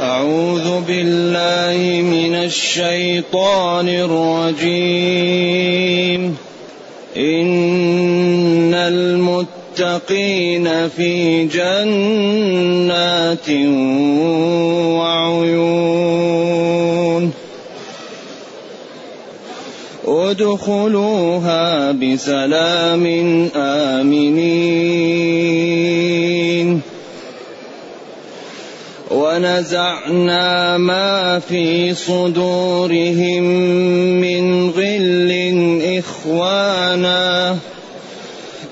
أعوذ بالله من الشيطان الرجيم. إن المتقين في جنات وعيون. ادخلوها بسلام آمنين. ونزعنا ما في صدورهم من غل إخوانا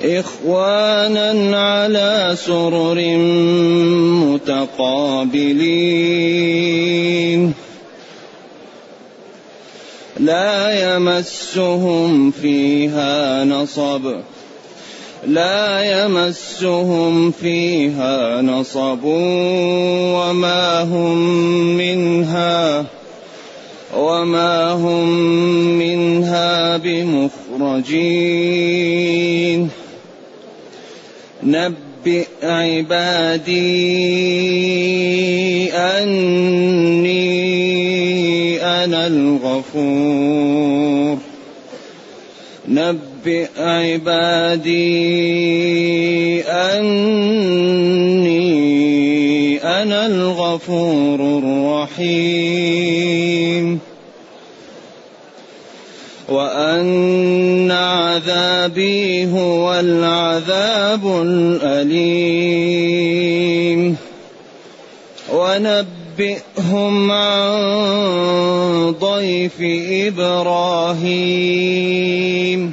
إخوانا على سرر متقابلين. لا يمسهم فيها نصب. لا يمسهم فيها نصب وما هم منها وما هم منها بمخرجين. نبئ عبادي أني أنا الغفور. نبئ عبادي أني أنا الغفور الرحيم. وأن عذابي هو العذاب الأليم. ونبئهم عن ضيف إبراهيم.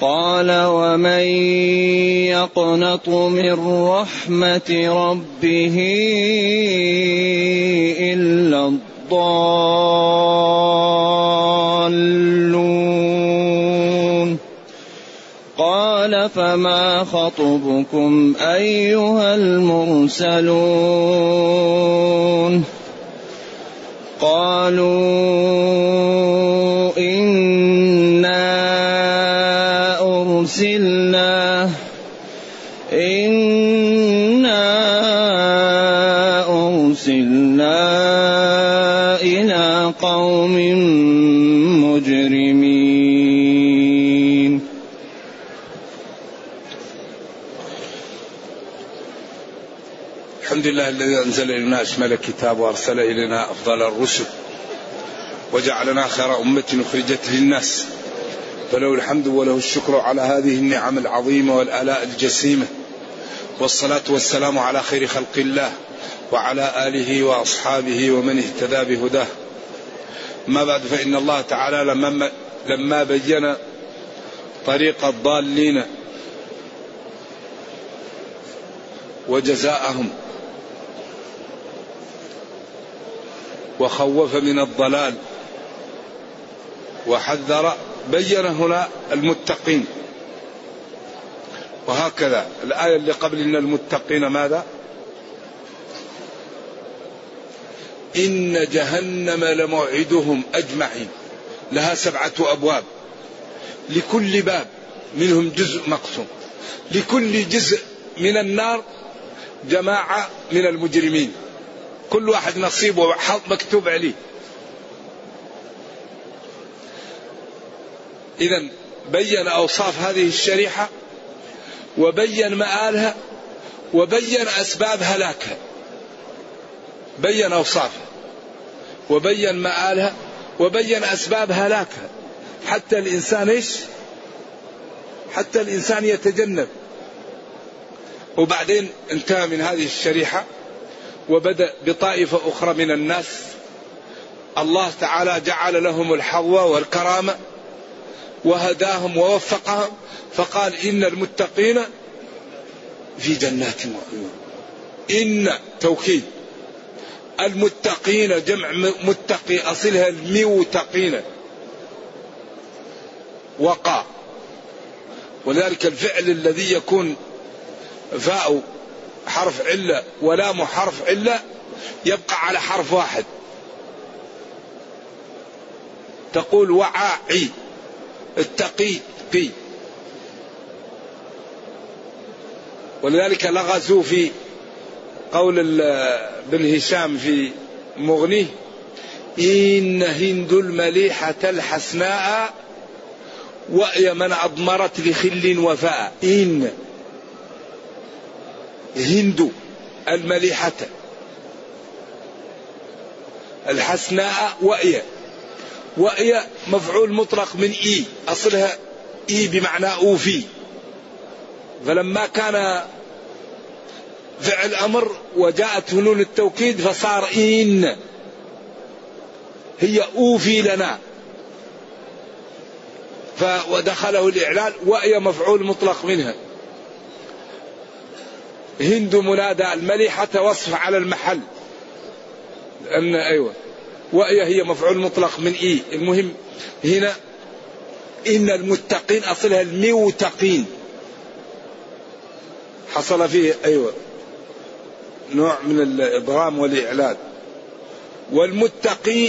قال ومن يقنط من رحمة ربه إلا الضالون. قال فما خطبكم أيها المرسلون؟ قالوا قوم مجرمين. الحمد لله الذي أنزل إلينا أشمل الكتاب وأرسل إلينا أفضل الرسل وجعلنا خير أمة أخرجت للناس. فله الحمد وله الشكر على هذه النعم العظيمة والآلاء الجسيمة. والصلاة والسلام على خير خلق الله وعلى آله وأصحابه ومن اهتدى بهداه. ما بعد فإن الله تعالى لما, لما بين طريق الضالين وجزاءهم وخوف من الضلال وحذر بين هنا المتقين. وهكذا. الآية اللي قبل إن المتقين ماذا؟ إن جهنم لموعدهم أجمعين. لها سبعة أبواب. لكل باب منهم جزء مقسوم. لكل جزء من النار جماعة من المجرمين. كل واحد نصيبه حظ مكتوب عليه. إذا بين أوصاف هذه الشريحة وبين مآلها وبين أسباب هلاكها. بين أوصافها وبين مآلها وبين أسباب هلاكها. حتى الإنسان إيش؟ حتى الإنسان يتجنب. وبعدين انتهى من هذه الشريحة وبدأ بطائفة أخرى من الناس. الله تعالى جعل لهم الحظوة والكرامة وهداهم ووفقهم فقال إن المتقين في جنات وعيون. إن توكيد. المتقين جمع متقي أصلها الموتقين وقع. ولذلك الفعل الذي يكون فاء حرف علة ولام حرف علة يبقى على حرف واحد. تقول وعاعي التقي قي. ولذلك لغزوا في قول ابن هشام في مغنيه إن هند المليحة الحسناء وأي من أضمرت لخل وفاء. إن هند المليحة الحسناء وأي وأي مفعول مطلق من إي أصلها إي بمعنى أوفي. فلما كان فعل أمر وجاءت هنون التوكيد فصار إن. هي أوفي لنا. ودخله الإعلان وأي مفعول مطلق منها. هند منادى المليحة وصف على المحل. لأن أيوة. وأي هي مفعول مطلق من إي. المهم هنا إن المتقين أصلها الموتقين. حصل فيه أيوة. نوع من الإبرام والإعلان والمتقي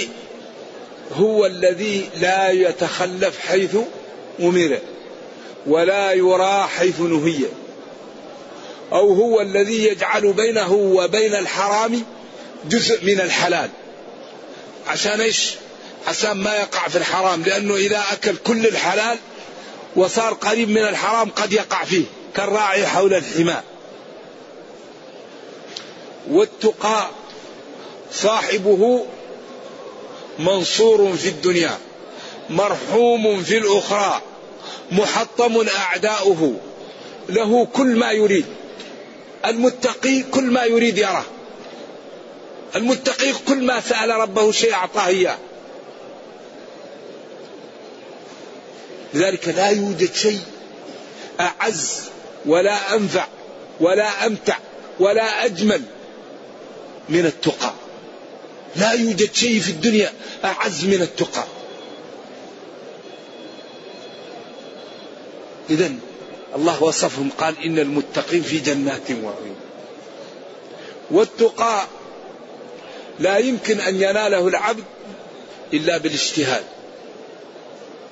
هو الذي لا يتخلف حيث أمر ولا يرى حيث نهي أو هو الذي يجعل بينه وبين الحرام جزء من الحلال. عشان إيش؟ عشان ما يقع في الحرام لأنه إذا أكل كل الحلال وصار قريب من الحرام قد يقع فيه كالراعي حول الحماء والتقى صاحبه منصور في الدنيا مرحوم في الأخرى محطم أعداؤه له كل ما يريد. المتقي كل ما يريد يراه. المتقي كل ما سأل ربه شيء أعطاه إياه لذلك لا يوجد شيء أعز ولا أنفع ولا أمتع ولا أجمل من التقى. لا يوجد شيء في الدنيا أعز من التقى. إذا الله وصفهم قال إن المتقين في جنات وعيون. والتقى لا يمكن أن يناله العبد إلا بالاجتهاد.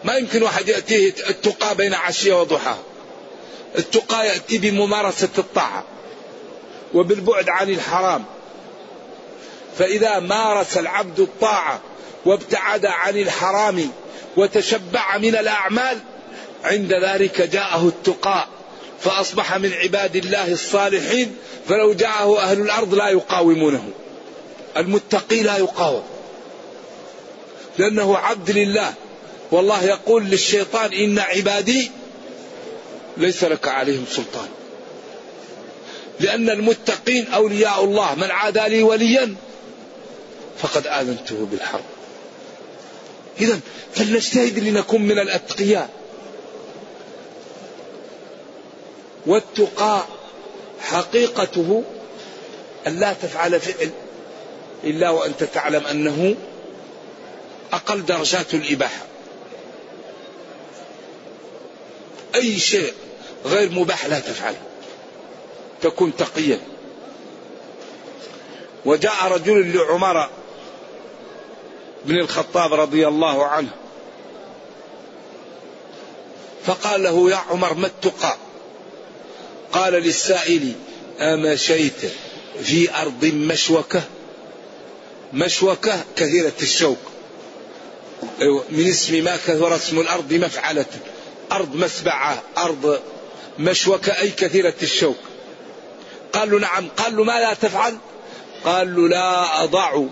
ما يمكن واحد يأتيه التقى بين عشية وضحى التقى يأتي بممارسة الطاعة وبالبعد عن الحرام. فإذا مارس العبد الطاعة وابتعد عن الحرام وتشبع من الأعمال عند ذلك جاءه التقاء. فأصبح من عباد الله الصالحين فلو جاءه أهل الأرض لا يقاومونه. المتقي لا يقاوم. لأنه عبد لله. والله يقول للشيطان إن عبادي ليس لك عليهم سلطان. لأن المتقين أولياء الله. من عادى لي وليا فقد آذنته بالحرب. إذا فلنجتهد لنكون من الأتقياء. والتقى حقيقته أن لا تفعل فعل إلا وأنت تعلم أنه أقل درجات الإباحة. أي شيء غير مباح لا تفعله. تكون تقيا. وجاء رجل لعمر بن الخطاب رضي الله عنه. فقال له يا عمر ما التقى؟ قال للسائل أمشيت في أرض مشوكة؟ مشوكة كثيرة الشوك. أيوة، من اسم ما كثر اسم الأرض مفعلة. أرض مسبعة أرض مشوكة أي كثيرة الشوك. قال له نعم. قال له ما لا تفعل؟ قال له لا أضع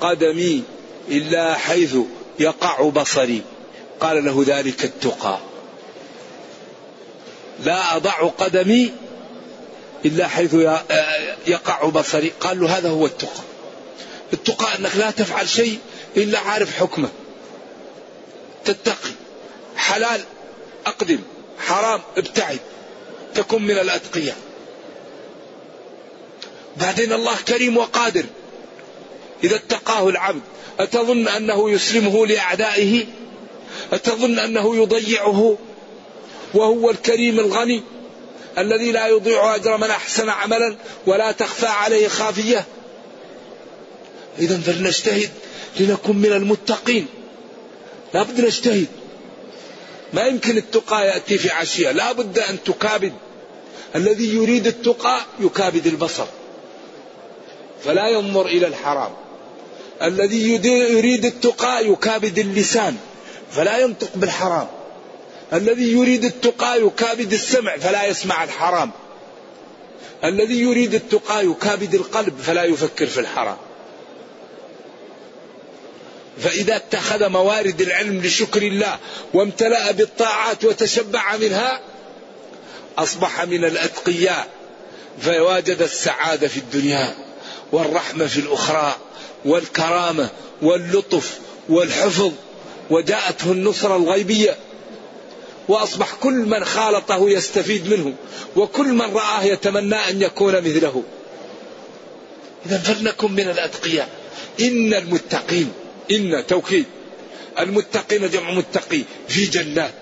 قدمي إلا حيث يقع بصري. قال له ذلك التقى. لا أضع قدمي إلا حيث يقع بصري. قال له هذا هو التقى. التقى أنك لا تفعل شيء إلا عارف حكمه. تتقي. حلال أقدم. حرام ابتعد. تكن من الأتقياء. بعدين الله كريم وقادر. إذا اتقاه العبد أتظن أنه يسلمه لأعدائه؟ أتظن أنه يضيعه؟ وهو الكريم الغني الذي لا يضيع أجر من أحسن عملا ولا تخفى عليه خافية؟ إذا فلنجتهد لنكن من المتقين. لا بد نجتهد. ما يمكن التقى يأتي في عشية. لا بد أن تكابد. الذي يريد التقى يكابد البصر. فلا ينظر إلى الحرام. الذي يريد التقى يكابد اللسان فلا ينطق بالحرام. الذي يريد التقى يكابد السمع فلا يسمع الحرام. الذي يريد التقى يكابد القلب فلا يفكر في الحرام. فإذا اتخذ موارد العلم لشكر الله وامتلأ بالطاعات وتشبع منها أصبح من الأتقياء فواجد السعادة في الدنيا والرحمة في الأخرى والكرامة واللطف والحفظ وجاءته النصرة الغيبية وأصبح كل من خالطه يستفيد منه وكل من رآه يتمنى أن يكون مثله. إذا فلنكن من الأتقياء. إن المتقين إن توكيد المتقين جمع متقي في جنات.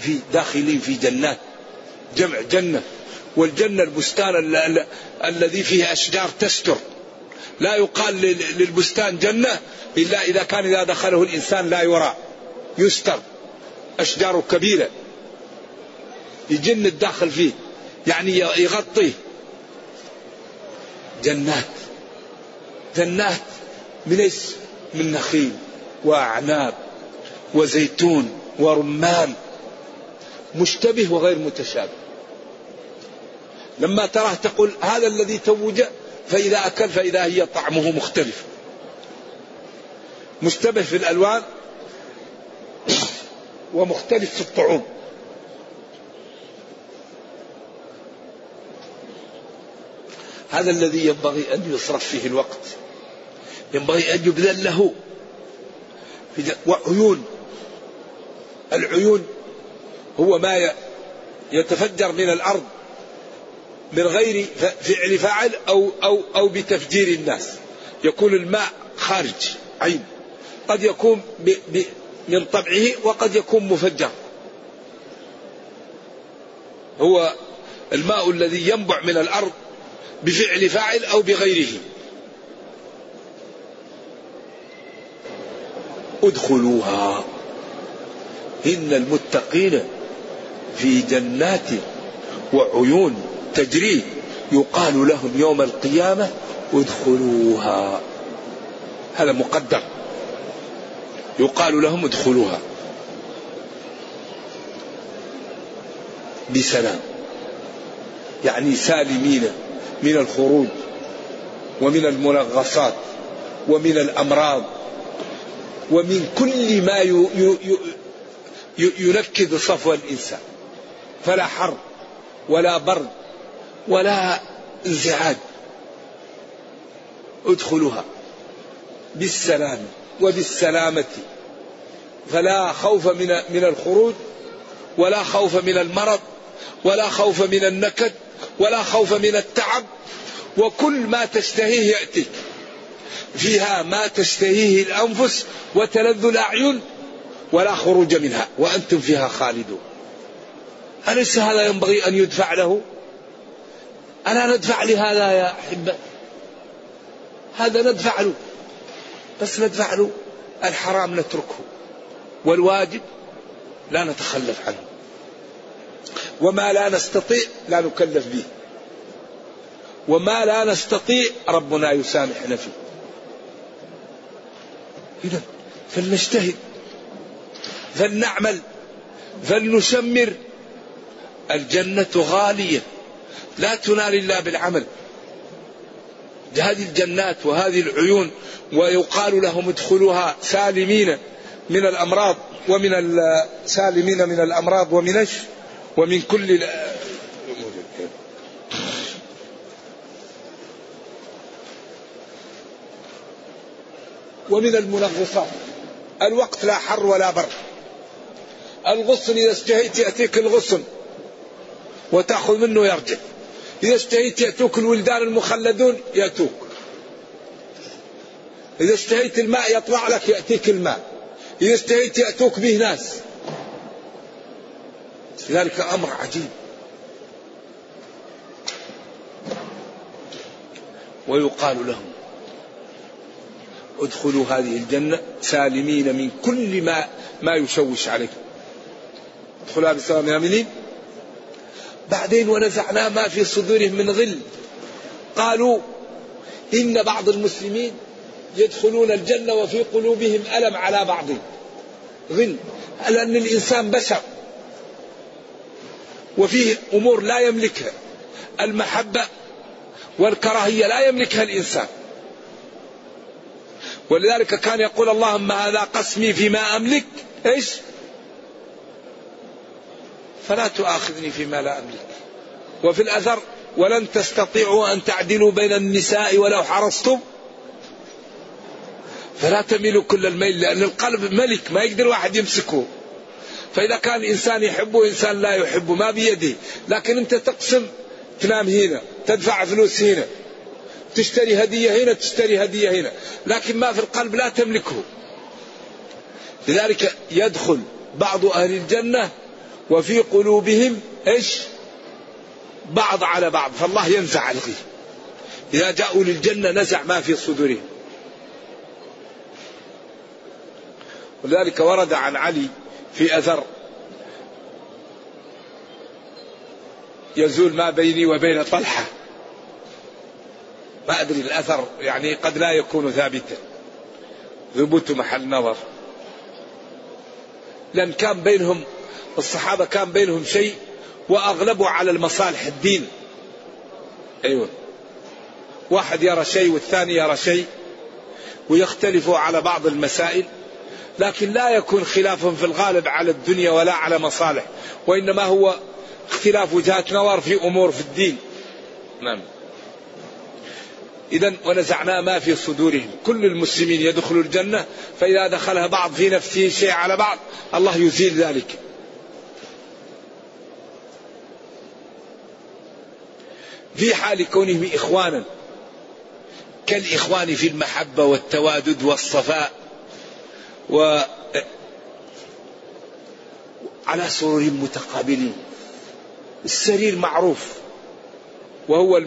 في داخلين في جنات. جمع جنة. والجنة البستان الذي فيه أشجار تستر. لا يقال للبستان جنة إلا إذا كان إذا دخله الإنسان لا يرى يستر أشجار كبيرة. يجن الداخل فيه يعني يغطيه جنات جنات من إيش؟ من نخيل وأعناب وزيتون ورمان مشتبه وغير متشابه. لما تراه تقول هذا الذي توج فإذا أكل فإذا هي طعمه مختلف. مشتبه في الألوان ومختلف في الطعوم. هذا الذي ينبغي أن يصرف فيه الوقت. ينبغي أن يبذل له وعيون. العيون هو ما يتفجر من الأرض. من غير فعل فاعل أو, أو, أو بتفجير الناس. يكون الماء خارج عين. قد يكون من طبعه وقد يكون مفجر. هو الماء الذي ينبع من الأرض بفعل فاعل أو بغيره. ادخلوها. إن المتقين في جنات وعيون. تجري يقال لهم يوم القيامة ادخلوها. هذا مقدر. يقال لهم ادخلوها. بسلام. يعني سالمين من الخروج ومن المنغصات ومن الأمراض ومن كل ما ينكد صفو الإنسان. فلا حر ولا برد ولا انزعاج. ادخلوها بالسلام وبالسلامة. فلا خوف من من الخروج ولا خوف من المرض ولا خوف من النكد ولا خوف من التعب. وكل ما تشتهيه يأتي. فيها ما تشتهيه الأنفس وتلذ الأعين ولا خروج منها. وأنتم فيها خالدون. أليس هذا ينبغي أن يدفع له؟ ألا ندفع لهذا يا أحبة. هذا ندفع له. بس ندفع له الحرام نتركه. والواجب لا نتخلف عنه. وما لا نستطيع لا نكلف به. وما لا نستطيع ربنا يسامحنا فيه. إذا فلنجتهد. فلنعمل. فلنشمر. الجنة غالية. لا تنال إلا بالعمل. هذه الجنات وهذه العيون ويقال لهم ادخلوها سالمين من الأمراض ومن سالمين من الأمراض ومن ومن كل ومن المنغصات الوقت لا حر ولا برد الغصن إذا اشتهيت يأتيك الغصن. وتأخذ منه يرجع إذا اشتهيت يأتوك الولدان المخلدون يأتوك. إذا اشتهيت الماء يطلع لك يأتيك الماء. إذا اشتهيت يأتوك به ناس. ذلك أمر عجيب. ويقال لهم ادخلوا هذه الجنة سالمين من كل ما ما يشوش عليكم ادخلوا بسلام آمنين؟ بعدين ونزعنا ما في صدورهم من غل قالوا إن بعض المسلمين يدخلون الجنة وفي قلوبهم ألم على بعض. غل لأن الإنسان بشر. وفيه أمور لا يملكها. المحبة والكراهية لا يملكها الإنسان. ولذلك كان يقول اللهم هذا قسمي فيما أملك. إيش؟ فلا تؤاخذني فيما لا أملك. وفي الأثر ولن تستطيعوا أن تعدلوا بين النساء ولو حرصتم. فلا تميلوا كل الميل لأن القلب ملك ما يقدر واحد يمسكه. فإذا كان إنسان يحبه إنسان لا يحبه ما بيده. لكن أنت تقسم تنام هنا تدفع فلوس هنا تشتري هدية هنا تشتري هدية هنا. لكن ما في القلب لا تملكه. لذلك يدخل بعض أهل الجنة وفي قلوبهم إيش؟ بعض على بعض فالله ينزع الغي إذا جاءوا للجنة نزع ما في صدورهم. ولذلك ورد عن علي في أثر يزول ما بيني وبين طلحة. ما أدري الأثر يعني قد لا يكون ثابتا. ثبوت محل نظر. لأن كان بينهم الصحابة كان بينهم شيء وأغلبوا على المصالح الدين. أيوة. واحد يرى شيء والثاني يرى شيء ويختلفوا على بعض المسائل لكن لا يكون خلاف في الغالب على الدنيا ولا على مصالح وإنما هو اختلاف وجهات نظر في أمور في الدين. نعم. إذا ونزعنا ما في صدورهم. كل المسلمين يدخلوا الجنة فإذا دخلها بعض في نفسه شيء على بعض الله يزيل ذلك. في حال كونهم إخوانا. كالإخوان في المحبة والتوادد والصفاء و على سرور متقابلين. السرير معروف. وهو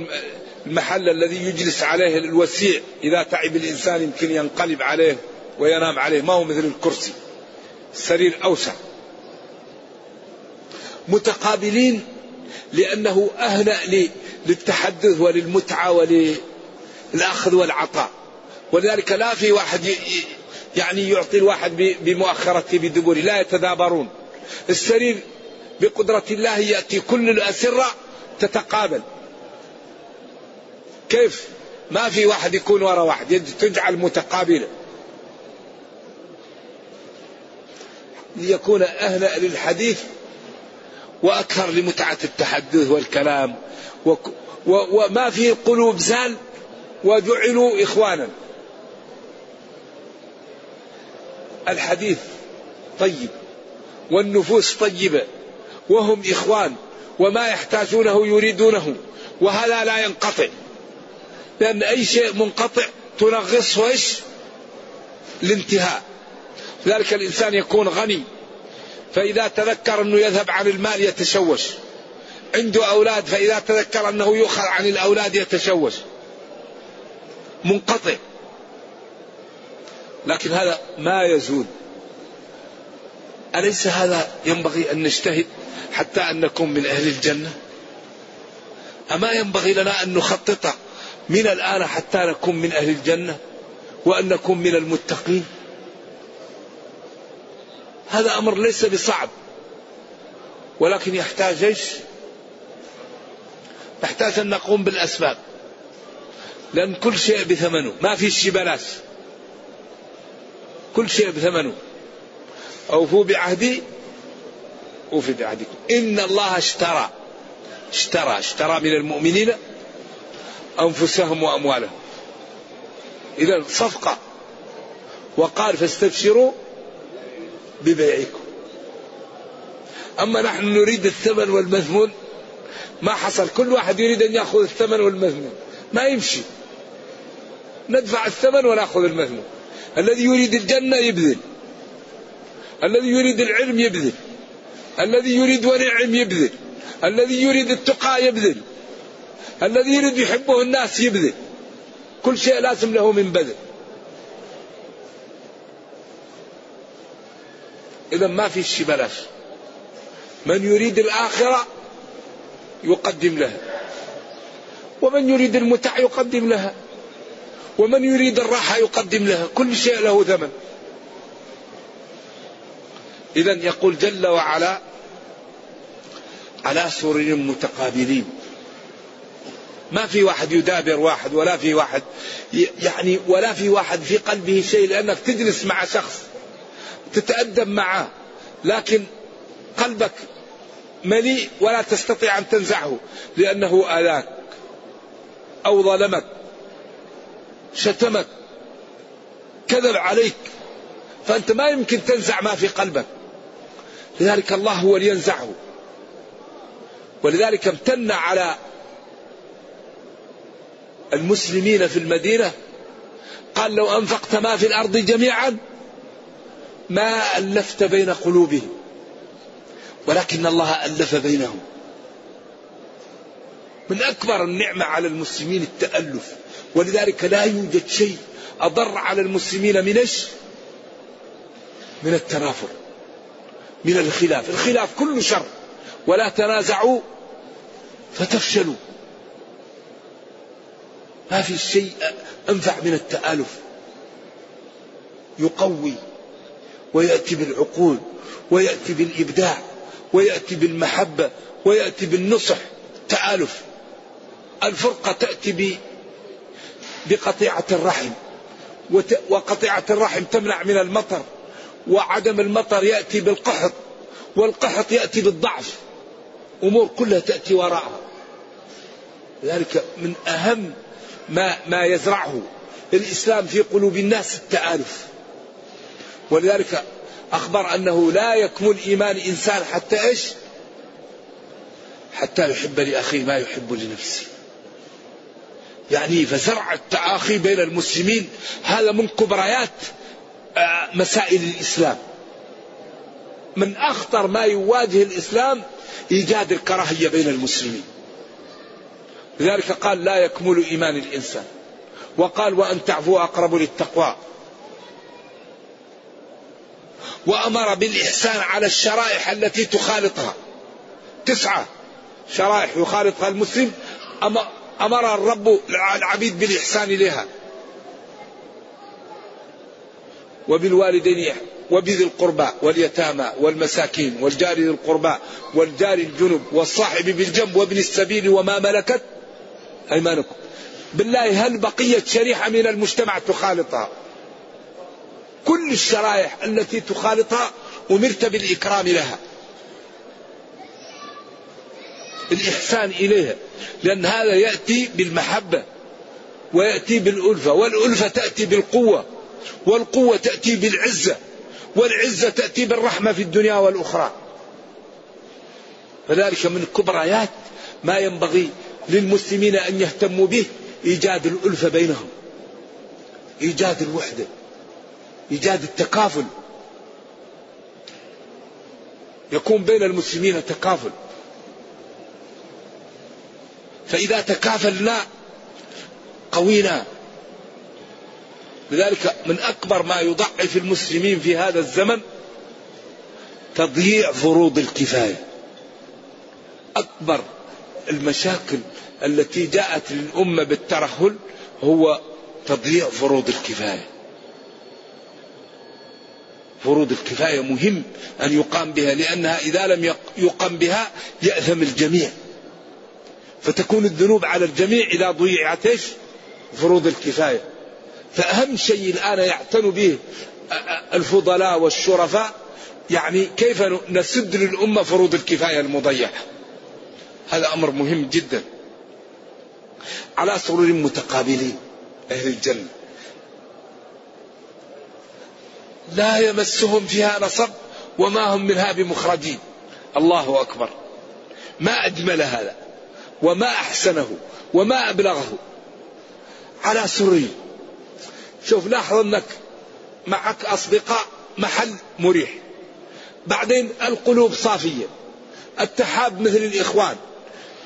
المحل الذي يجلس عليه الوسيع. إذا تعب الإنسان يمكن ينقلب عليه وينام عليه. ما هو مثل الكرسي. السرير أوسع. متقابلين لأنه أهنأ للتحدث وللمتعة وللأخذ والعطاء. ولذلك لا في واحد يعني يعطي الواحد بمؤخرته بدبره لا يتدابرون. السرير بقدرة الله يأتي كل الأسرة تتقابل. كيف؟ ما في واحد يكون وراء واحد. تجعل متقابلة ليكون أهلا للحديث وأكثر لمتعة التحدث والكلام وما في قلوب زال وجعلوا إخوانا. الحديث طيب والنفوس طيبة وهم إخوان وما يحتاجونه يريدونه وهذا لا ينقطع. لأن أي شيء منقطع تنغصه إيش؟ الانتهاء. لذلك الإنسان يكون غني فإذا تذكر أنه يذهب عن المال يتشوش. عنده أولاد فإذا تذكر أنه يؤخذ عن الأولاد يتشوش. منقطع. لكن هذا ما يزول. أليس هذا ينبغي أن نجتهد حتى أن نكون من أهل الجنة؟ أما ينبغي لنا أن نخطط من الآن حتى نكون من أهل الجنة وأن نكون من المتقين؟ هذا أمر ليس بصعب ولكن يحتاج إيش؟ يحتاج أن نقوم بالأسباب. لأن كل شيء بثمنه. ما في شيء بلاش كل شيء بثمنه. أوفوا بعهدي أوفي بعهدكم. إن الله اشترى. اشترى. اشترى من المؤمنين أنفسهم وأموالهم. إذا صفقة. وقال فاستبشروا ببيعكم. أما نحن نريد الثمن والمثمون ما حصل. كل واحد يريد أن يأخذ الثمن والمثمون ما يمشي. ندفع الثمن ونأخذ المثمون الذي يريد الجنة يبذل. الذي يريد العلم يبذل. الذي يريد ونعم يبذل. الذي يريد التقى يبذل. الذي يريد يحبه الناس يبذل. كل شيء لازم له من بذل. إذا ما في شيء بلاش. من يريد الآخرة يقدم لها. ومن يريد المتع يقدم لها. ومن يريد الراحة يقدم لها. كل شيء له ثمن. إذا يقول جل وعلا على سرر متقابلين. ما في واحد يدابر واحد ولا في واحد يعني ولا في واحد في قلبه شيء لأنك تجلس مع شخص تتأدب معه لكن قلبك مليء ولا تستطيع أن تنزعه لأنه آذاك أو ظلمك شتمك كذب عليك فأنت ما يمكن تنزع ما في قلبك. لذلك الله هو اللي ينزعه ولذلك امتن على المسلمين في المدينة قال لو أنفقت ما في الأرض جميعا ما ألفت بين قلوبهم. ولكن الله ألف بينهم. من أكبر النعمة على المسلمين التألف. ولذلك لا يوجد شيء أضر على المسلمين من إيش؟ من التنافر. من الخلاف. الخلاف كله شر. ولا تنازعوا فتفشلوا. ما في شيء أنفع من التآلف. يقوي ويأتي بالعقول ويأتي بالإبداع. ويأتي بالمحبة ويأتي بالنصح تآلف. الفرقة تأتي بقطيعة الرحم. وقطيعة الرحم تمنع من المطر وعدم المطر يأتي بالقحط والقحط يأتي بالضعف. أمور كلها تأتي وراءها لذلك من أهم ما ما يزرعه الإسلام في قلوب الناس التآلف. ولذلك أخبر أنه لا يكمل إيمان إنسان حتى إيش؟ حتى يحب لأخيه ما يحب لنفسه. يعني فزرع التآخي بين المسلمين هذا من كبريات آه، مسائل الإسلام. من أخطر ما يواجه الإسلام إيجاد الكراهية بين المسلمين. لذلك قال لا يكمل إيمان الإنسان. وقال وأن تعفوا أقرب للتقوى. وأمر بالإحسان على الشرائح التي تخالطها. تسعة شرائح يخالطها المسلم. أمر الرب العبيد بالإحسان إليها. وبالوالدين وبذي القربى واليتامى والمساكين والجار ذي القربى والجار الجنب والصاحب بالجنب وابن السبيل وما ملكت أيمانكم. بالله هل بقيت شريحة من المجتمع تخالطها؟ كل الشرائح التي تخالطها أمرت بالإكرام لها. الإحسان إليها. لأن هذا يأتي بالمحبة ويأتي بالألفة والألفة تأتي بالقوة والقوة تأتي بالعزة والعزة تأتي بالرحمة في الدنيا والأخرى. فذلك من كبريات ما ينبغي للمسلمين أن يهتموا به إيجاد الألفة بينهم. إيجاد الوحدة. إيجاد التكافل. يكون بين المسلمين تكافل فإذا تكافلنا قوينا. لذلك من أكبر ما يضعف المسلمين في هذا الزمن تضييع فروض الكفاية. أكبر المشاكل التي جاءت للأمة بالترهل هو تضييع فروض الكفاية. فروض الكفاية مهم أن يقام بها لأنها إذا لم يقام بها يأثم الجميع. فتكون الذنوب على الجميع إذا ضيعت إيش؟ فروض الكفاية. فأهم شيء الآن يعتنوا به الفضلاء والشرفاء يعني كيف نسد للأمة فروض الكفاية المضيعة. هذا أمر مهم جدا. على سرور متقابلين أهل الجنة. لا يمسهم فيها نصب وما هم منها بمخرجين. الله أكبر. ما أجمل هذا وما أحسنه وما أبلغه. على سري شوف لاحظ أنك معك أصدقاء محل مريح. بعدين القلوب صافية. التحاب مثل الإخوان.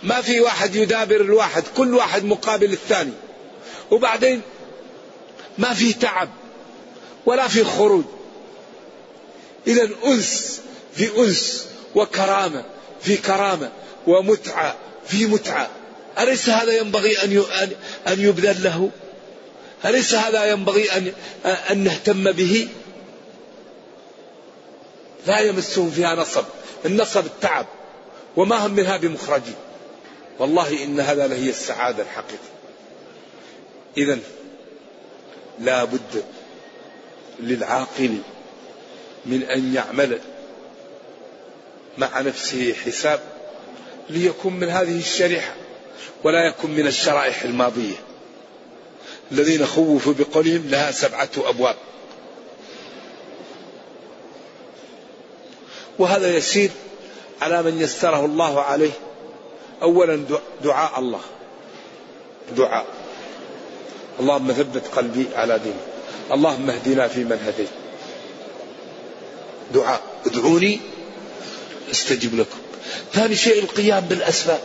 ما في واحد يدابر الواحد كل واحد مقابل الثاني. وبعدين ما في تعب. ولا في خروج إذا أنس في أنس وكرامة في كرامة ومتعة في متعة أليس هذا ينبغي أن أن يبذل له؟ أليس هذا ينبغي أن أن نهتم به؟ لا يمسهم فيها نصب، النصب التعب وما هم منها بمخرجين. والله إن هذا لهي السعادة الحقيقية. إذا لا بد للعاقل من أن يعمل مع نفسه حساب ليكون من هذه الشريحة ولا يكن من الشرائح الماضية. الذين خوفوا بقولهم لها سبعة أبواب. وهذا يسير على من يسره الله عليه. أولا دعاء الله. دعاء. اللهم ثبت قلبي على دينك. اللهم اهدنا فيمن هديت. دعاء. ادعوني أستجب لكم. ثاني شيء القيام بالأسباب.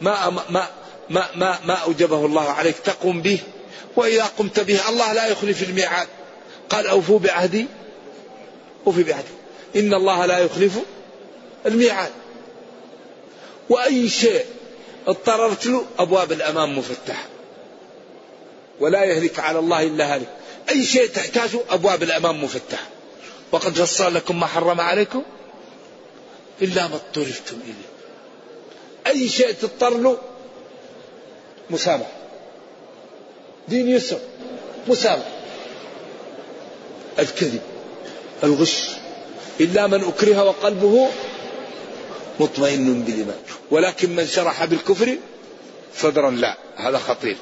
ما ما ما ما ما أوجبه الله عليك تقوم به. وإذا قمت به الله لا يخلف الميعاد. قال أوفوا بعهدي. أوفي بعهدي. إن الله لا يخلف الميعاد. وأي شيء اضطررت له أبواب الأمام مفتحة. ولا يهلك على الله إلا هلك. أي شيء تحتاجه أبواب الأمام مفتحه وقد فصل لكم ما حرم عليكم إلا ما اضطررتم إليه. أي شيء تضطر له مسامح. دين يسر مسامح. الكذب الغش إلا من أكره وقلبه مطمئن بالإيمان. ولكن من شرح بالكفر صدرا لا هذا خطير.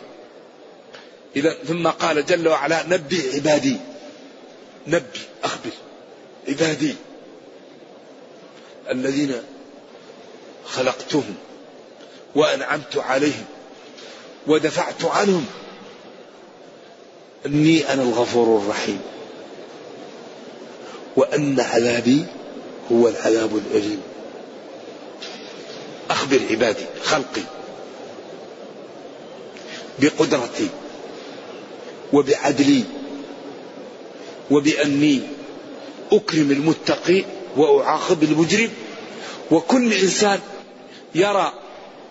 إذا ثم قال جل وعلا نبي عبادي. نبي أخبر. عبادي. الذين خلقتهم وأنعمت عليهم ودفعت عنهم. أني أنا الغفور الرحيم. وأن عذابي هو العذاب الأليم. أخبر عبادي خلقي. بقدرتي. وبعدلي وبأني أكرم المتقي وأعاقب المجرم وكل إنسان يرى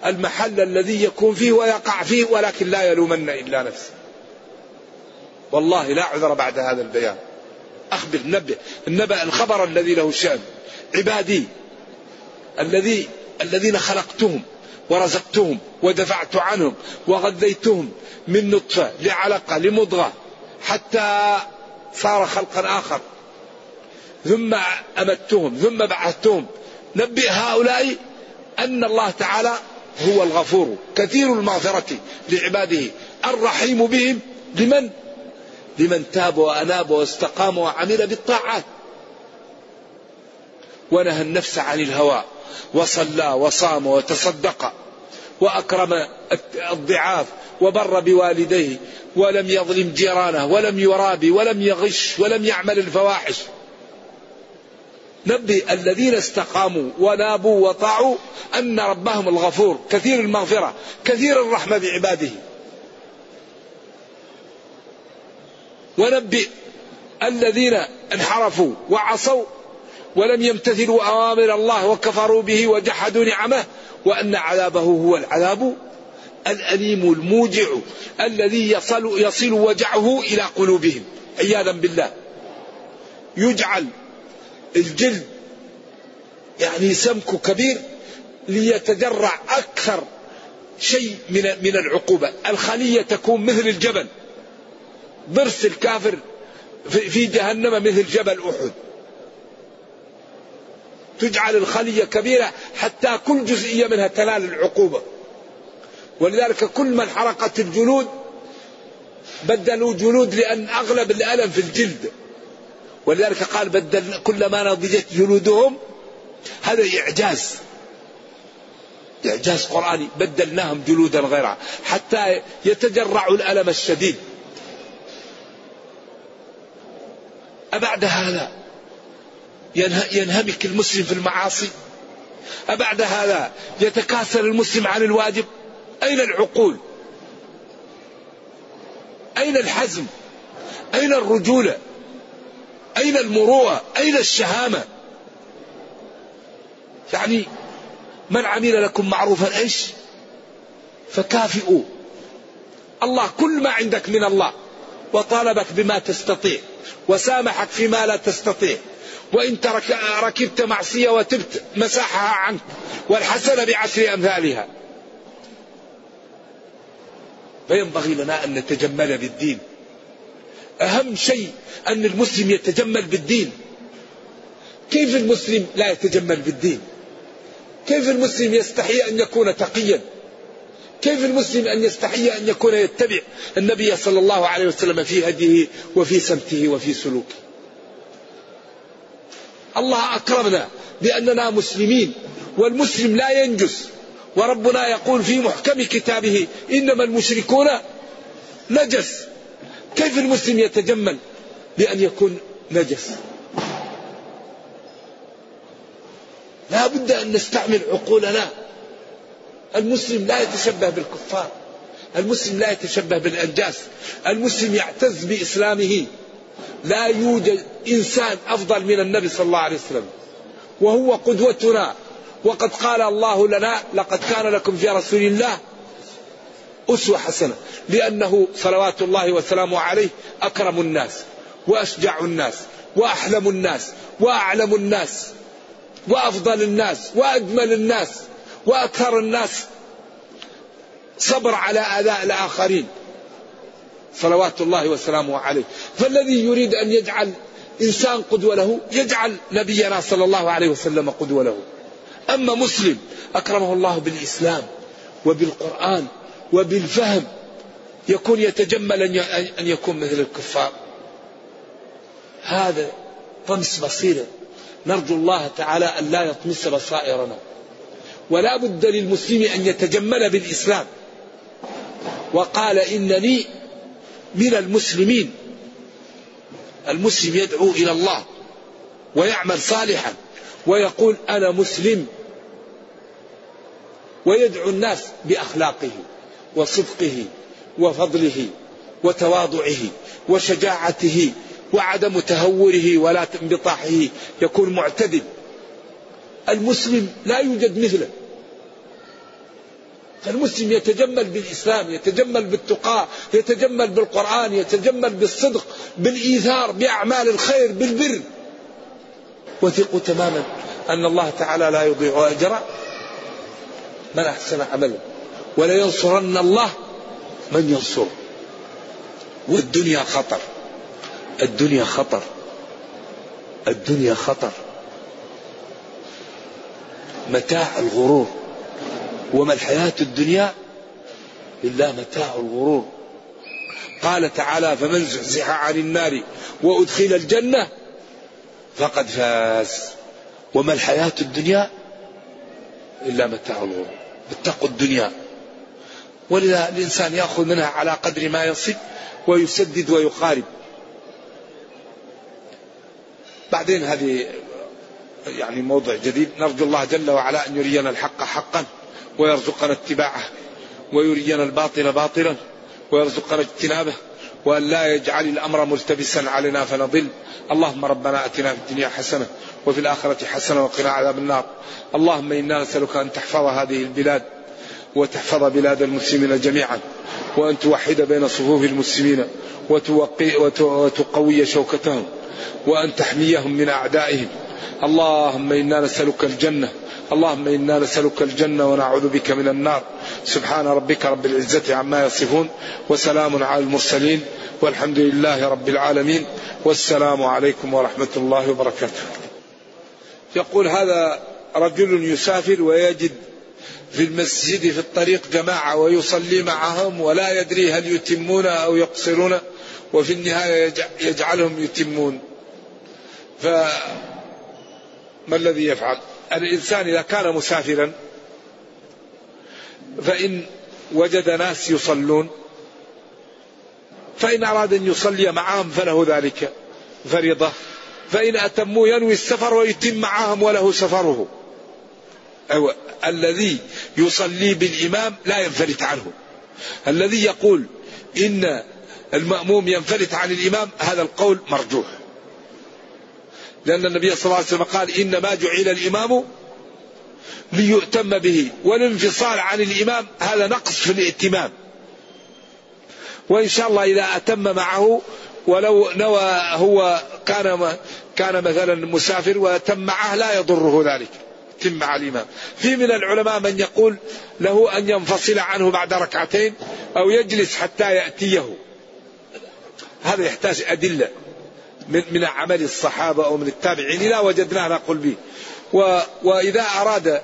المحل الذي يكون فيه ويقع فيه ولكن لا يلومن إلا نفسه. والله لا عذر بعد هذا البيان. أخبر نبه النبأ الخبر الذي له شأن. عبادي الذي الذين خلقتهم. ورزقتهم ودفعت عنهم وغذيتهم من نطفة لعلقة لمضغة حتى صار خلقا آخر. ثم أمتهم ثم بعثتهم. نبئ هؤلاء أن الله تعالى هو الغفور كثير المغفرة لعباده. الرحيم بهم لمن؟ لمن تاب وأناب واستقام وعمل بالطاعات. ونهى النفس عن الهوى. وصلى وصام وتصدق وأكرم الضعاف وبر بوالديه ولم يظلم جيرانه ولم يرابي ولم يغش ولم يعمل الفواحش. نبئ الذين استقاموا ونابوا وطاعوا أن ربهم الغفور كثير المغفرة كثير الرحمة بعباده. ونبئ الذين انحرفوا وعصوا ولم يمتثلوا أوامر الله وكفروا به وجحدوا نعمه وأن عذابه هو العذاب الأليم الموجع الذي يصل, يصل وجعه إلى قلوبهم. عياذا بالله. يجعل الجلد يعني سمك كبير ليتجرع أكثر شيء من من العقوبة. الخلية تكون مثل الجبل. ضرس الكافر في جهنم مثل جبل أحد. تجعل الخلية كبيرة حتى كل جزئية منها تنال العقوبة. ولذلك كل من حرقت الجلود بدلوا جلود لأن أغلب الألم في الجلد. ولذلك قال بدل كلما نضجت جلودهم هذا إعجاز. إعجاز قرآني. بدلناهم جلودا غيرها. حتى يتجرعوا الألم الشديد. أبعد هذا. ينهمك المسلم في المعاصي. أبعد هذا يتكاسل المسلم عن الواجب. أين العقول؟ أين الحزم؟ أين الرجولة؟ أين المروءة؟ أين الشهامة؟ يعني من عمل لكم معروفا إيش؟ فكافئوا الله كل ما عندك من الله وطالبك بما تستطيع وسامحك فيما لا تستطيع. وإن ترك ركبت معصية وتبت مساحها عنك والحسنة بعشر أمثالها. فينبغي لنا أن نتجمل بالدين. أهم شيء أن المسلم يتجمل بالدين. كيف المسلم لا يتجمل بالدين؟ كيف المسلم يستحي أن يكون تقيا؟ كيف المسلم أن يستحي أن يكون يتبع النبي صلى الله عليه وسلم في هديه وفي سمته وفي سلوكه؟ الله أكرمنا بأننا مسلمين والمسلم لا ينجس وربنا يقول في محكم كتابه إنما المشركون نجس. كيف المسلم يتجمل بأن يكون نجس؟ لا بد أن نستعمل عقولنا. المسلم لا يتشبه بالكفار المسلم لا يتشبه بالأنجاس المسلم يعتز بإسلامه. لا يوجد إنسان أفضل من النبي صلى الله عليه وسلم. وهو قدوتنا. وقد قال الله لنا لقد كان لكم في رسول الله أسوة حسنة. لأنه صلوات الله وسلامه عليه أكرم الناس وأشجع الناس وأحلم الناس وأعلم الناس وأفضل الناس وأجمل الناس وأكثر الناس. صبر على آلاء الآخرين. صلوات الله وسلامه عليه. فالذي يريد أن يجعل إنسان قدوة له يجعل نبينا صلى الله عليه وسلم قدوة له. أما مسلم أكرمه الله بالإسلام وبالقرآن وبالفهم يكون يتجمل أن يكون مثل الكفار. هذا طمس بصيرة نرجو الله تعالى أن لا يطمس بصائرنا. ولا بد للمسلم أن يتجمل بالإسلام. وقال إنني من المسلمين. المسلم يدعو إلى الله ويعمل صالحا ويقول أنا مسلم. ويدعو الناس بأخلاقه وصدقه وفضله وتواضعه وشجاعته وعدم تهوره ولا انبطاحه. يكون معتدل. المسلم لا يوجد مثله. فالمسلم يتجمل بالإسلام يتجمل بالتقاء يتجمل بالقرآن يتجمل بالصدق بالإيثار بأعمال الخير بالبر. وثقوا تماما أن الله تعالى لا يضيع أجر من أحسن عملا ولينصرن الله من ينصر والدنيا خطر. الدنيا خطر. الدنيا خطر. متاع الغرور. وما الحياة الدنيا إلا متاع الغرور. قال تعالى فمن زحزح عن النار وأدخل الجنة فقد فاز. وما الحياة الدنيا إلا متاع الغرور. اتقوا الدنيا. ولذا الإنسان يأخذ منها على قدر ما يصب ويسدد ويقارب. بعدين هذه يعني موضع جديد. نرجو الله جل وعلا أن يرينا الحق حقا. ويرزقنا اتباعه ويرينا الباطل باطلا ويرزقنا اجتنابه وأن لا يجعل الأمر ملتبسا علينا فنضل. اللهم ربنا أتنا في الدنيا حسنة وفي الآخرة حسنة وقنا عذاب النار. اللهم إنا نسألك أن تحفظ هذه البلاد وتحفظ بلاد المسلمين جميعا وأن توحد بين صفوف المسلمين وتوقي وتقوي شوكتهم وأن تحميهم من أعدائهم. اللهم إنا نسألك الجنة اللهم إنا نسألك الجنة ونعوذ بك من النار. سبحان ربك رب العزة عما يصفون وسلام على المرسلين والحمد لله رب العالمين والسلام عليكم ورحمة الله وبركاته. يقول هذا رجل يسافر ويجد في المسجد في الطريق جماعة ويصلي معهم ولا يدري هل يتمون أو يقصرون وفي النهاية يجعلهم يتمون. فما الذي يفعل؟ الإنسان إذا كان مسافرا فإن وجد ناس يصلون فإن أراد أن يصلي معهم فله ذلك فريضة فإن أتموا ينوي السفر ويتم معهم وله سفره. أو الذي يصلي بالإمام لا ينفلت عنه. الذي يقول إن المأموم ينفلت عن الإمام هذا القول مرجوح. لأن النبي صلى الله عليه وسلم قال إنما جعل الإمام ليؤتم به والانفصال عن الإمام هذا نقص في الائتمام وإن شاء الله إذا أتم معه ولو نوى هو كان كان مثلا مسافر وتم معه لا يضره ذلك. تم مع الإمام. في من العلماء من يقول له أن ينفصل عنه بعد ركعتين أو يجلس حتى يأتيه. هذا يحتاج أدلة. من من عمل الصحابة أو من التابعين لا وجدناه نقول به. وإذا أراد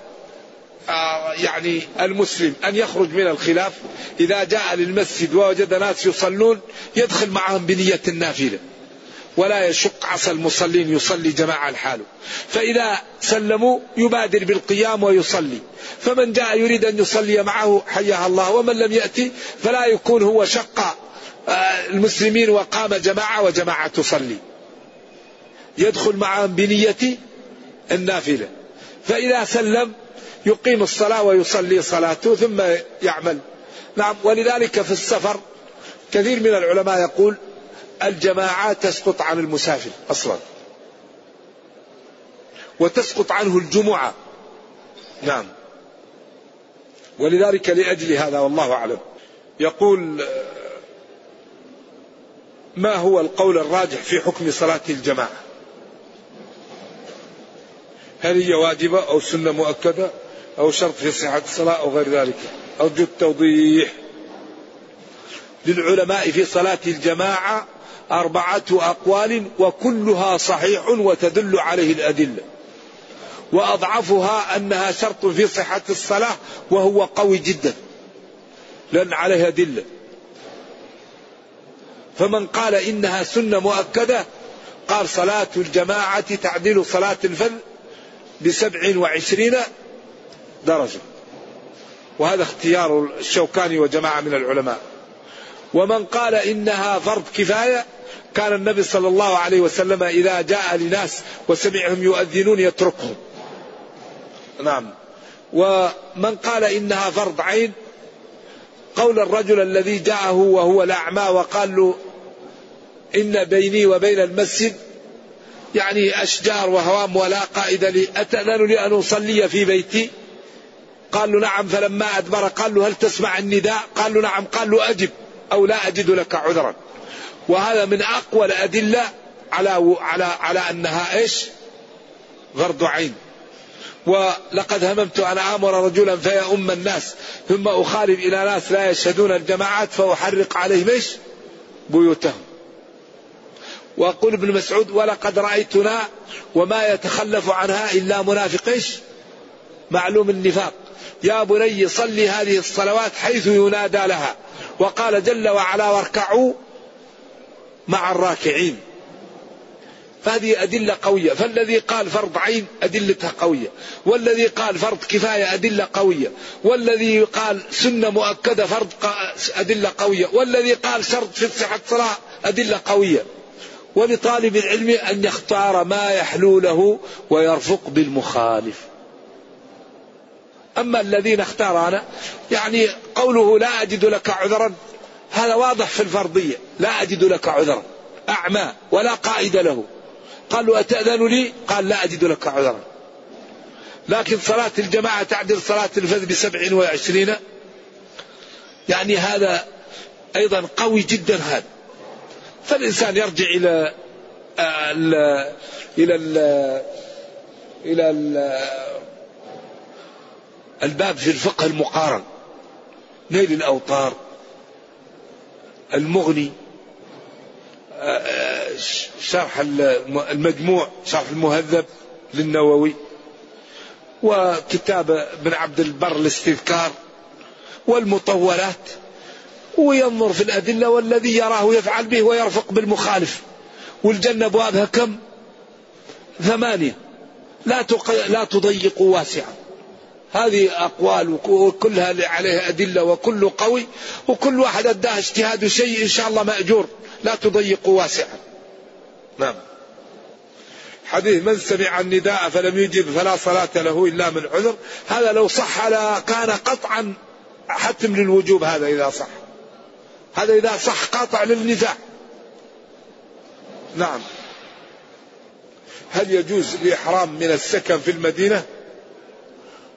آه، يعني المسلم أن يخرج من الخلاف إذا جاء للمسجد ووجد ناس يصلون يدخل معهم بنية النافلة. ولا يشق عصا المصلين يصلي جماعة لحاله فإذا سلموا يبادر بالقيام ويصلي. فمن جاء يريد أن يصلي معه حياها الله. ومن لم يأتي فلا يكون هو شق المسلمين وقام جماعة وجماعة تصلي. يدخل معهم بنية النافلة. فإذا سلم يقيم الصلاة ويصلي صلاته ثم يعمل. نعم ولذلك في السفر كثير من العلماء يقول الجماعات تسقط عن المسافر أصلا. وتسقط عنه الجمعة. نعم. ولذلك لأجل هذا والله أعلم. يقول ما هو القول الراجح في حكم صلاة الجماعة؟ هل هي واجبة أو سنة مؤكدة أو شرط في صحة الصلاة أو غير ذلك؟ أرجو التوضيح. للعلماء في صلاة الجماعة أربعة أقوال وكلها صحيح وتدل عليه الأدلة. وأضعفها أنها شرط في صحة الصلاة وهو قوي جدا. لأن عليه أدلة. فمن قال إنها سنة مؤكدة قال صلاة الجماعة تعدل صلاة الفذ بسبع وعشرين درجة. وهذا اختيار الشوكاني وجماعة من العلماء. ومن قال إنها فرض كفاية كان النبي صلى الله عليه وسلم إذا جاء لناس وسمعهم يؤذنون يتركهم. نعم. ومن قال إنها فرض عين قول الرجل الذي جاءه وهو الأعمى وقال له إن بيني وبين المسجد يعني أشجار وهوام ولا قائد لي أتأذن لي أن أصلي في بيتي؟ قال له نعم فلما أدبر قال له هل تسمع النداء؟ قال له نعم قال له أجب أو لا أجد لك عذرا. وهذا من أقوى الأدلة على على على أنها إيش؟ فرض عين. ولقد هممت أن آمر رجلا فيؤم الناس ثم أخالف إلى ناس لا يشهدون الجماعات فأحرق عليهم إيش؟ بيوتهم. وقل ابن مسعود ولقد رأيتنا وما يتخلف عنها إلا منافق إيش؟ معلوم النفاق. يا بني صلي هذه الصلوات حيث ينادى لها. وقال جل وعلا واركعوا مع الراكعين. فهذه أدلة قوية. فالذي قال فرض عين أدلتها قوية. والذي قال فرض كفاية أدلة قوية. والذي قال سنة مؤكدة فرض أدلة قوية. والذي قال شرط في صحة الصلاة أدلة قوية. ولطالب العلم أن يختار ما يحلو له ويرفق بالمخالف. أما الذين اختار أنا يعني قوله لا أجد لك عذرا هذا واضح في الفرضية لا أجد لك عذرا أعمى ولا قائد له. قالوا أتأذن لي؟ قال لا أجد لك عذرا. لكن صلاة الجماعة تعدل صلاة الفذ بسبع وعشرين يعني هذا أيضا قوي جدا هذا. فالإنسان يرجع إلى ال إلى ال إلى ال الباب في الفقه المقارن. نيل الأوطار المغني شرح المجموع شرح المهذب للنووي وكتاب ابن عبد البر الاستذكار والمطولات وينظر في الأدلة والذي يراه يفعل به ويرفق بالمخالف. والجنة أبوابها كم؟ ثمانية. لا لا تضيقوا واسعا هذه أقوال وكلها عليها أدلة وكل قوي وكل واحد أداه اجتهاد شيء إن شاء الله مأجور. لا تضيقوا واسعا نعم. حديث من سمع النداء فلم يجب فلا صلاة له إلا من عذر. هذا لو صح كان قطعا حتم للوجوب هذا إذا صح. هذا إذا صح قاطع للنزاع نعم. هل يجوز الإحرام من السكن في المدينة؟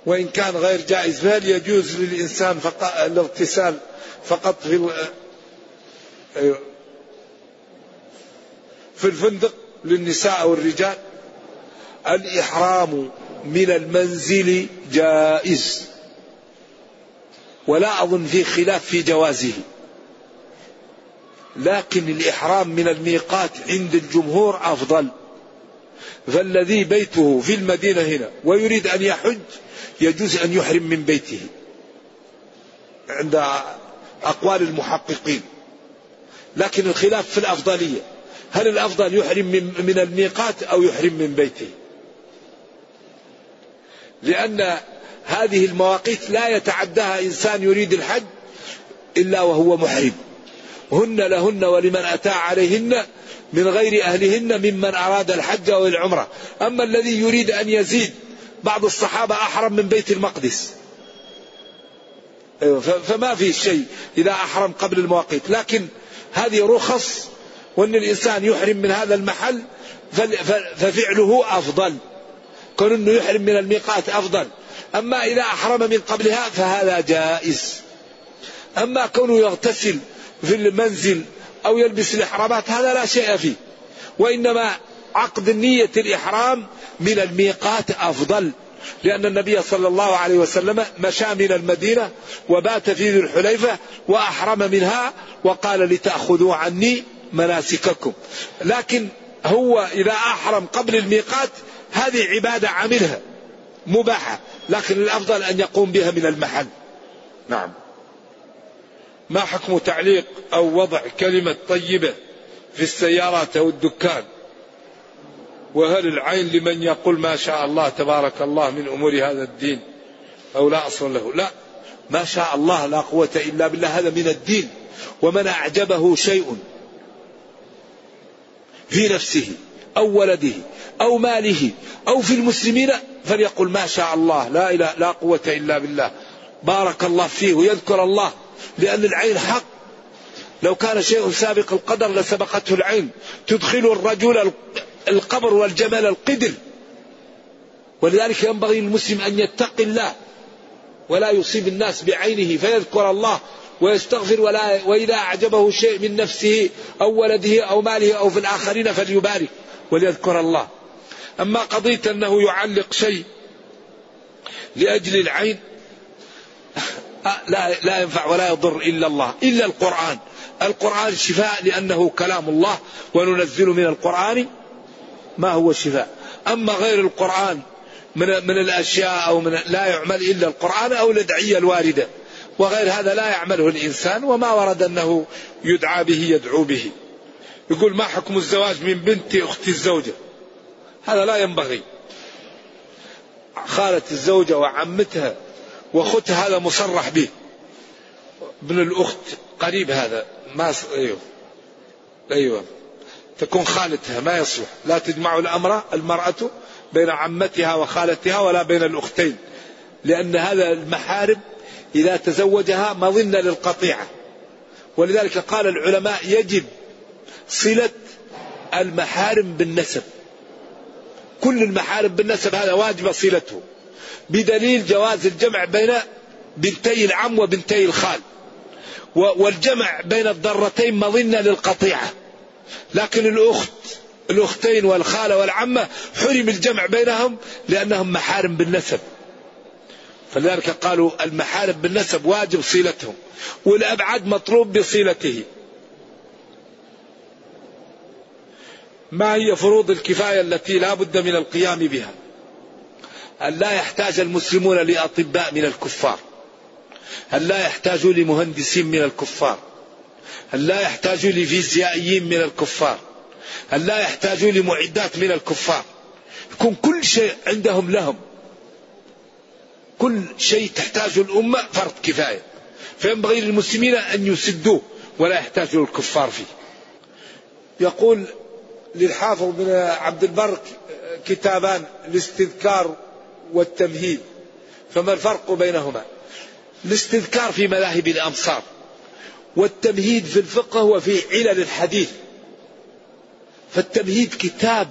وإن كان غير جائز فهل يجوز للإنسان فقط الاغتسال فقط في أيوه. في الفندق للنساء والرجال الإحرام من المنزل جائز. ولا أظن في خلاف في جوازه. لكن الإحرام من الميقات عند الجمهور أفضل. فالذي بيته في المدينة هنا ويريد أن يحج يجوز أن يحرم من بيته عند أقوال المحققين. لكن الخلاف في الأفضلية هل الأفضل يحرم من الميقات أو يحرم من بيته؟ لأن هذه المواقيت لا يتعداها إنسان يريد الحج إلا وهو محرم. هن لهن ولمن أتى عليهن من غير أهلهن ممن أراد الحج أو العمرة. أما الذي يريد أن يزيد بعض الصحابة أحرم من بيت المقدس. أيوة، فما في شيء إذا أحرم قبل المواقيت. لكن هذه رخص وأن الإنسان يحرم من هذا المحل ففعله أفضل. كون أنه يحرم من الميقات أفضل. أما إذا أحرم من قبلها فهذا جائز. أما كونه يغتسل في المنزل أو يلبس الإحرامات هذا لا شيء فيه. وإنما عقد نية الإحرام من الميقات أفضل لأن النبي صلى الله عليه وسلم مشى من المدينة وبات في ذي الحليفة وأحرم منها وقال لتأخذوا عني مناسككم. لكن هو إذا أحرم قبل الميقات هذه عبادة عملها مباحة لكن الأفضل أن يقوم بها من المحل. نعم. ما حكم تعليق أو وضع كلمة طيبة في السيارات أو الدكان؟ وهل العين لمن يقول ما شاء الله تبارك الله من أمور هذا الدين أو لا أصل له؟ لا ما شاء الله لا قوة إلا بالله هذا من الدين. ومن أعجبه شيء في نفسه أو ولده أو ماله أو في المسلمين فليقل ما شاء الله لا إله لا قوة إلا بالله. بارك الله فيه ويذكر الله. لأن العين حق. لو كان شيء سابق القدر لسبقته العين. تدخل الرجل القبر والجمال القدر. ولذلك ينبغي للمسلم أن يتقي الله. ولا يصيب الناس بعينه فيذكر الله ويستغفر ولا وإذا أعجبه شيء من نفسه أو ولده أو ماله أو في الآخرين فليبارك وليذكر الله. أما قضية أنه يعلق شيء لأجل العين. لا لا ينفع ولا يضر إلا الله إلا القرآن. القرآن شفاء لأنه كلام الله وننزل من القرآن ما هو شفاء. أما غير القرآن من من الأشياء أو من لا يعمل إلا القرآن أو الأدعية الواردة. وغير هذا لا يعمله الإنسان وما ورد أنه يدعى به يدعو به. يقول ما حكم الزواج من بنت أخت الزوجة؟ هذا لا ينبغي. خالة الزوجة وعمتها واختها هذا مصرح به. ابن الأخت قريب هذا ما أيوه. أيوه. تكون خالتها ما يصلح. لا تجمع الأمر المرأة بين عمتها وخالتها ولا بين الأختين. لأن هذا المحارم إذا تزوجها مظنة للقطيعة. ولذلك قال العلماء يجب صلة المحارم بالنسب. كل المحارم بالنسب هذا واجب صلته. بدليل جواز الجمع بين بنتي العم وبنتي الخال. والجمع بين الضرتين مظنة للقطيعة. لكن الأخت الأختين والخالة والعمة حرم الجمع بينهم لأنهم محارم بالنسب. فلذلك قالوا المحارم بالنسب واجب صلتهم والأبعد مطلوب بصلته. ما هي فروض الكفاية التي لا بد من القيام بها؟ أن لا يحتاج المسلمون لأطباء من الكفار. أن لا يحتاجوا لمهندسين من الكفار. أن لا يحتاجوا لفيزيائيين من الكفار. أن لا يحتاجوا لمعدات من الكفار. يكون كل شيء عندهم لهم. كل شيء تحتاجه الأمة فرض كفاية. فينبغي للمسلمين أن يسدوه ولا يحتاجوا الكفار فيه. يقول للحافظ بن عبد البر كتابان الاستذكار والتمهيد. فما الفرق بينهما؟ الاستذكار في مذاهب الأمصار والتمهيد في الفقه وفي علل الحديث. فالتمهيد كتاب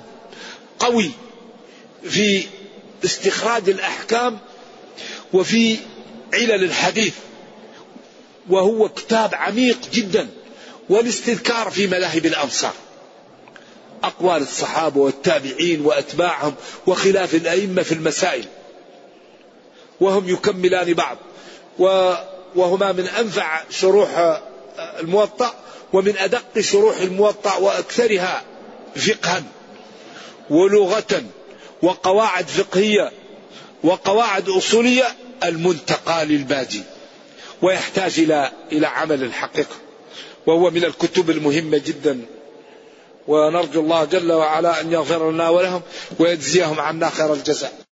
قوي في استخراج الأحكام وفي علل الحديث وهو كتاب عميق جدا. والاستذكار في مذاهب الأمصار أقوال الصحابة والتابعين وأتباعهم وخلاف الأئمة في المسائل. وهم يكملان بعض. وهما من أنفع شروح الموطأ ومن أدق شروح الموطأ وأكثرها فقها ولغة وقواعد فقهية وقواعد أصولية المنتقى للباجي ويحتاج إلى إلى عمل الحقيقة. وهو من الكتب المهمة جدا. ونرجو الله جل وعلا أن يغفر لنا ولهم ويجزيهم عنا خير الجزاء.